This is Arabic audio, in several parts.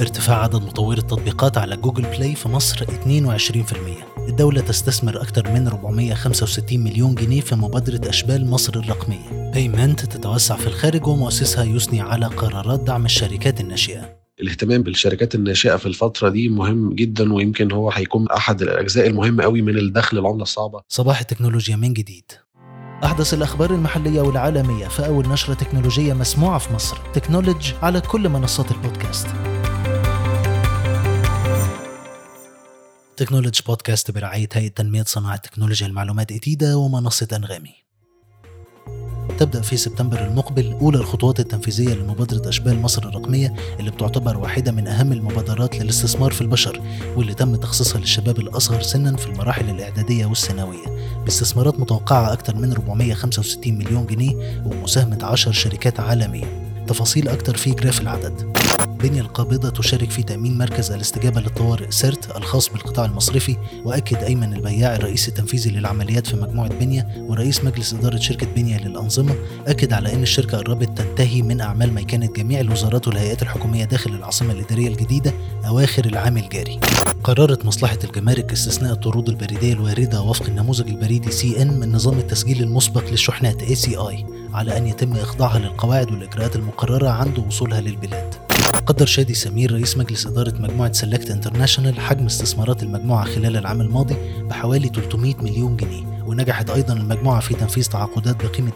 ارتفاع عدد مطوري التطبيقات على Google Play في مصر 22% الدولة تستثمر أكثر من 465 مليون جنيه في مبادرة أشبال مصر الرقمية. Paymint تتوسع في الخارج ومؤسسها يثني على قرارات دعم الشركات الناشئة. الاهتمام بالشركات الناشئة في الفترة دي مهم جدا ويمكن هو هيكون أحد الأجزاء المهمة قوي من الدخل العمله الصعبة. صباح التكنولوجيا من جديد. أحدث الأخبار المحلية والعالمية في أول نشرة تكنولوجية مسموعة في مصر. تكنولوجي على كل منصات البودكاست. تكنولوج بودكاست برعاية هيئة تنمية صناعة تكنولوجيا المعلومات إتيدا ومنصة أنغامي. تبدأ في سبتمبر المقبل أولى الخطوات التنفيذية لمبادرة أشبال مصر الرقمية اللي بتعتبر واحدة من أهم المبادرات للاستثمار في البشر واللي تم تخصيصها للشباب الأصغر سنا في المراحل الإعدادية والثانوية. باستثمارات متوقعة أكثر من 465 مليون جنيه ومساهمة 10 شركات عالمية. تفاصيل أكتر في جراف العدد. بنية القابضة تشارك في تأمين مركز الاستجابة للطوارئ CERT الخاص بالقطاع المصرفي وأكد أيمن البياع الرئيس التنفيذي للعمليات في مجموعة بنية ورئيس مجلس إدارة شركة بنية للأنظمة أكد على أن الشركة قربت تنتهي من أعمال ميكنة جميع الوزارات والهيئات الحكومية داخل العاصمة الإدارية الجديدة أواخر العام الجاري. قررت مصلحة الجمارك استثناء الطرود البريدية الواردة وفق النموذج البريدي CN من نظام التسجيل المسبق للشحنات ACI على أن يتم إخضاعها للقواعد والإجراءات المقررة عند وصولها للبلاد. قدر شادي سمير رئيس مجلس إدارة مجموعة سلكت انترناشونال حجم استثمارات المجموعة خلال العام الماضي بحوالي 300 مليون جنيه ونجحت أيضا المجموعة في تنفيذ تعاقدات بقيمة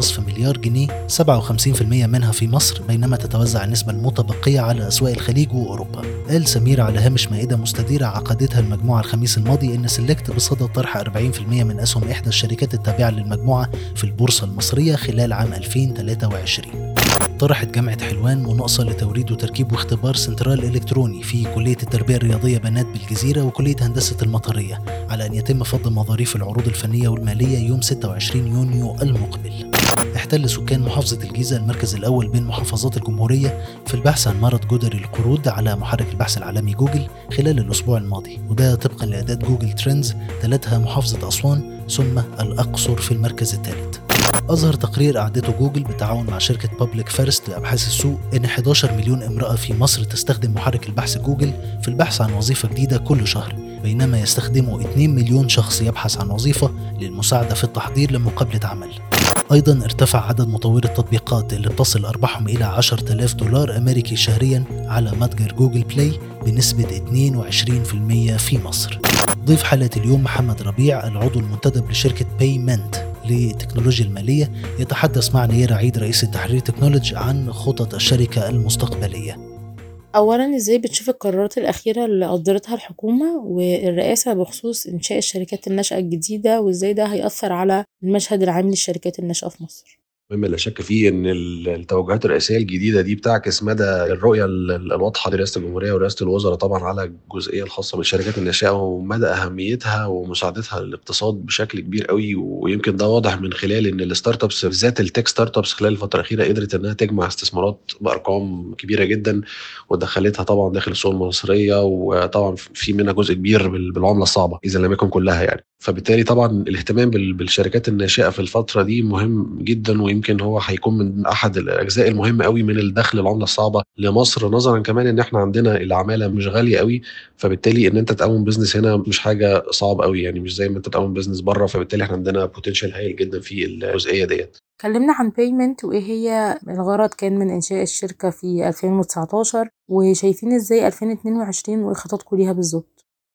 2.5 مليار جنيه 57% منها في مصر بينما تتوزع النسبة المتبقية على أسواق الخليج وأوروبا. قال سمير على هامش مائدة مستديرة عقدتها المجموعة الخميس الماضي إن سلكت بصدد طرح 40% من أسهم إحدى الشركات التابعة للمجموعة في البورصة المصرية خلال عام 2023 طرحت جامعة حلوان مناقصة لتوريد وتركيب واختبار سنترال إلكتروني في كلية التربية الرياضية بنات بالجزيرة وكلية هندسة المطرية على أن يتم فض مظاريف العروض الفنية والمالية يوم 26 يونيو المقبل. احتل سكان محافظة الجيزة المركز الأول بين محافظات الجمهورية في البحث عن مرض جدري القرود على محرك البحث العالمي جوجل خلال الأسبوع الماضي وده طبقا لأداة Google Trends تلتها محافظة أسوان ثم الأقصر في المركز الثالث. أظهر تقرير أعدته جوجل بالتعاون مع شركة Public First لأبحاث السوق إن 11 مليون امرأة في مصر تستخدم محرك البحث جوجل في البحث عن وظيفة جديدة كل شهر. بينما يستخدمه 2 مليون شخص يبحث عن وظيفة للمساعدة في التحضير لمقابلة عمل. أيضا ارتفع عدد مطوري التطبيقات اللي بتصل أرباحهم إلى 10000 دولار أمريكي شهريا على متجر Google Play بنسبة 22% في مصر. ضيف حلقة اليوم محمد ربيع العضو المنتدب لشركة Paymint للتكنولوجيا المالية. يتحدث مع نير عيد رئيس التحرير تكنولوجي عن خطط الشركة المستقبلية. أولا إزاي بتشوف القرارات الأخيرة اللي أصدرتها الحكومة والرئاسة بخصوص إنشاء الشركات الناشئة الجديدة وإزاي ده هيأثر على المشهد العام للشركات الناشئة في مصر؟ مما لا شك فيه إن التوجهات الرئاسيه الجديدة دي بتعكس مدى الرؤية الواضحة لرئاسة الجمهورية ورئاسة الوزراء طبعا على الجزئية الخاصة بالشركات الناشئه ومدى أهميتها ومساعدتها للاقتصاد بشكل كبير قوي. ويمكن ده واضح من خلال إن ال startups بالذات ال tech startups خلال الفترة الأخيرة قدرت إنها تجمع استثمارات بأرقام كبيرة جدا ودخلتها طبعا داخل السوق المصرية وطبعا في منها جزء كبير بالعملة الصعبة إذا لم يكن كلها يعني. فبالتالي طبعا الاهتمام بالشركات الناشئة في الفترة دي مهم جدا ويمكن هو هيكون من أحد الأجزاء المهمه قوي من الدخل العمله الصعبة لمصر نظرا كمان إن إحنا عندنا العمالة مش غالية قوي فبالتالي إن أنت تقوم business هنا مش حاجة صعب قوي يعني مش زي ما أنت تقوم business بره فبالتالي إحنا عندنا potential هايل جدا في الجزئية ديت. اتكلمنا عن Paymint وإيه هي الغرض كان من إنشاء الشركة في 2019 وشايفين إزاي 2022 والخطط ليها بالظبط؟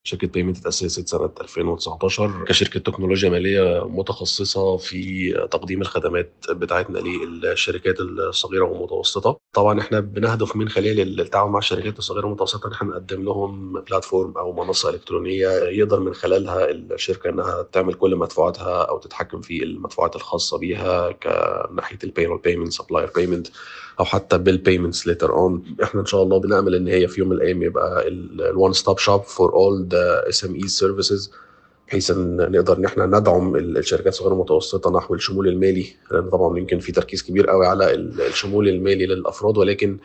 شركة Paymint اتأسست سنة 2019 كشركة تكنولوجيا مالية متخصصة في تقديم الخدمات بتاعتنا للشركات الصغيرة والمتوسطة. طبعا إحنا بنهدف من خلال التعاون مع الشركات الصغيرة والمتوسطة إن إحنا نقدم لهم platform أو منصة إلكترونية يقدر من خلالها الشركة إنها تعمل كل مدفوعاتها أو تتحكم في المدفوعات الخاصة بيها كناحية ال payroll payment supplier payment أو حتى bill payments later on إحنا إن شاء الله بنأمل إن هي في يوم من الأيام يبقى ال one stop shop for all SME services بحيث إن نقدر إن إحنا ندعم الشركات الصغيرة والمتوسطة نحو الشمول المالي. لأن طبعا يمكن في تركيز كبير قوي على الشمول المالي للأفراد ولكن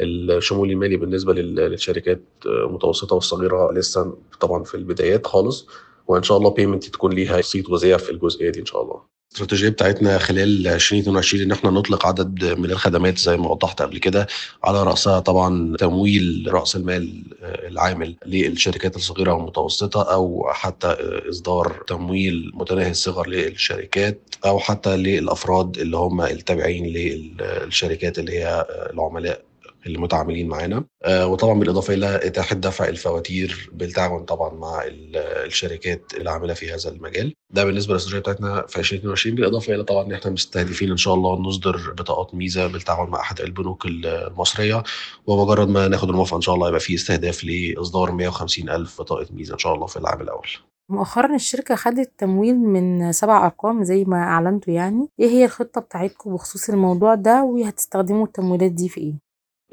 الشمول المالي بالنسبة للشركات المتوسطة والصغيرة لسه طبعا في البدايات خالص. وإن شاء الله Paymint تكون ليها صيت وزيع في الجزئية دي إن شاء الله. الاستراتيجية بتاعتنا خلال 2022 ان إحنا نطلق عدد من الخدمات زي ما وضحت قبل كده على رأسها طبعا تمويل رأس المال العامل للشركات الصغيرة والمتوسطة أو حتى إصدار تمويل متناهي الصغر للشركات أو حتى للأفراد اللي هم التابعين للشركات اللي هي العملاء. اللي متعاملين معانا. آه وطبعا بالإضافة إلى إتاحة دفع الفواتير بالتعاون طبعا مع الشركات العامله في هذا المجال. ده بالنسبة للاستراتيجيه بتاعتنا في 2022 بالإضافة إلى طبعا إن إحنا مستهدفين إن شاء الله نصدر بطاقات ميزة بالتعاون مع أحد البنوك المصرية. ومجرد ما ناخد الموافقة إن شاء الله يبقى في استهداف لإصدار 150 ألف بطاقة ميزة إن شاء الله في العام الأول. مؤخرا الشركة خدت تمويل من سبع أرقام زي ما أعلنتوا يعني. إيه هي الخطة بتاعتكم بخصوص الموضوع ده؟ وهتستخدموا التمويلات دي في إيه؟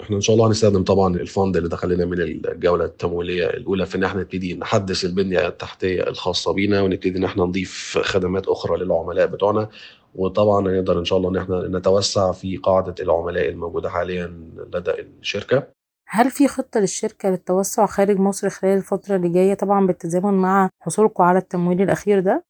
إحنا إن شاء الله هنستخدم طبعا الفند اللي دخل لنا من الجولة التمويلية الأولى في إن إحنا نبتدي نحدث البنية التحتية الخاصة بينا ونبتدي إن إحنا نضيف خدمات أخرى للعملاء بتوعنا وطبعا هنقدر إن شاء الله إن إحنا نتوسع في قاعدة العملاء الموجودة حاليا لدى الشركة هل في خطة للشركة للتوسع خارج مصر خلال الفترة اللي جاية طبعا بالتزامن مع حصولكم على التمويل الأخير ده؟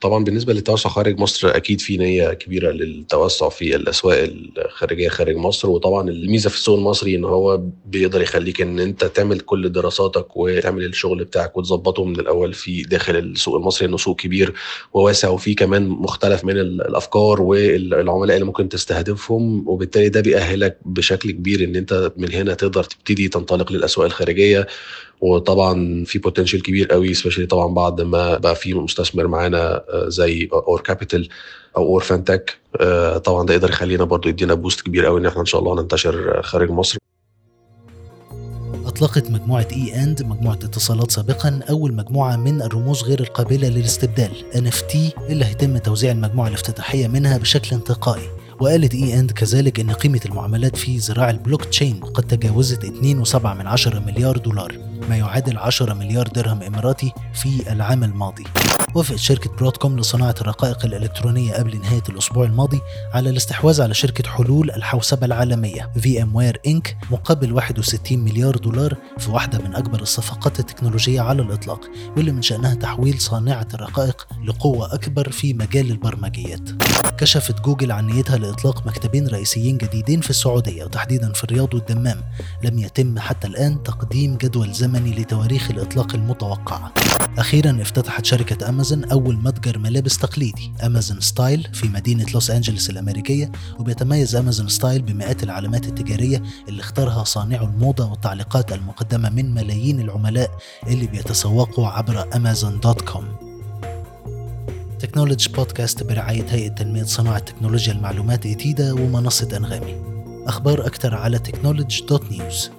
طبعا بالنسبة للتوسع خارج مصر أكيد في نية كبيرة للتوسع في الأسواق الخارجية خارج مصر. وطبعا الميزة في السوق المصري إن هو بيقدر يخليك إن أنت تعمل كل دراساتك وتعمل الشغل بتاعك وتظبطه من الأول في داخل السوق المصري إنه سوق كبير وواسع. وفيه كمان مختلف من الأفكار والعملاء اللي ممكن تستهدفهم. وبالتالي ده بيأهلك بشكل كبير إن أنت من هنا تقدر تبتدي تنطلق للأسواق الخارجية. وطبعا في potential كبير قوي especially طبعا بعد ما بقى في مستثمر معانا زي Aur Capital أو Aur Fintech طبعا ده يقدر يخلينا برضو يدينا boost كبير قوي إن إحنا إن شاء الله ننتشر خارج مصر. أطلقت مجموعة إي أند مجموعة اتصالات سابقا أول مجموعة من الرموز غير القابلة للاستبدال NFT اللي هيتم توزيع المجموعة الافتتاحية منها بشكل انتقائي. وقالت اي اند كذلك إن قيمة المعاملات في ذراع البلوك تشين قد تجاوزت 2.7 من عشرة مليار دولار. ما يعادل 10 مليار درهم إماراتي في العام الماضي. وافقت شركة برودكوم لصناعة الرقائق الإلكترونية قبل نهاية الأسبوع الماضي على الاستحواذ على شركة حلول الحوسبة العالمية VMware Inc مقابل 61 مليار دولار في واحدة من أكبر الصفقات التكنولوجية على الإطلاق واللي من شأنها تحويل صانعة الرقائق لقوة أكبر في مجال البرمجيات. كشفت جوجل عن نيتها لإطلاق مكتبين رئيسيين جديدين في السعودية وتحديدا في الرياض والدمام. لم يتم حتى الآن تقديم جدول زمني لتواريخ الإطلاق المتوقعة أخيرا افتتحت شركة أمازون أول متجر ملابس تقليدي أمازون Style في مدينة لوس أنجلوس الأمريكية وبيتميز أمازون Style بمئات العلامات التجارية اللي اختارها صانعو الموضة والتعليقات المقدمة من ملايين العملاء اللي بيتسوقوا عبر أمازون dot com. Technology Podcast برعاية هيئة تنمية صناعة تكنولوجيا المعلومات إتيدا ومنصة أنغامي. أخبار أكثر على تكنولوجي دوت نيوز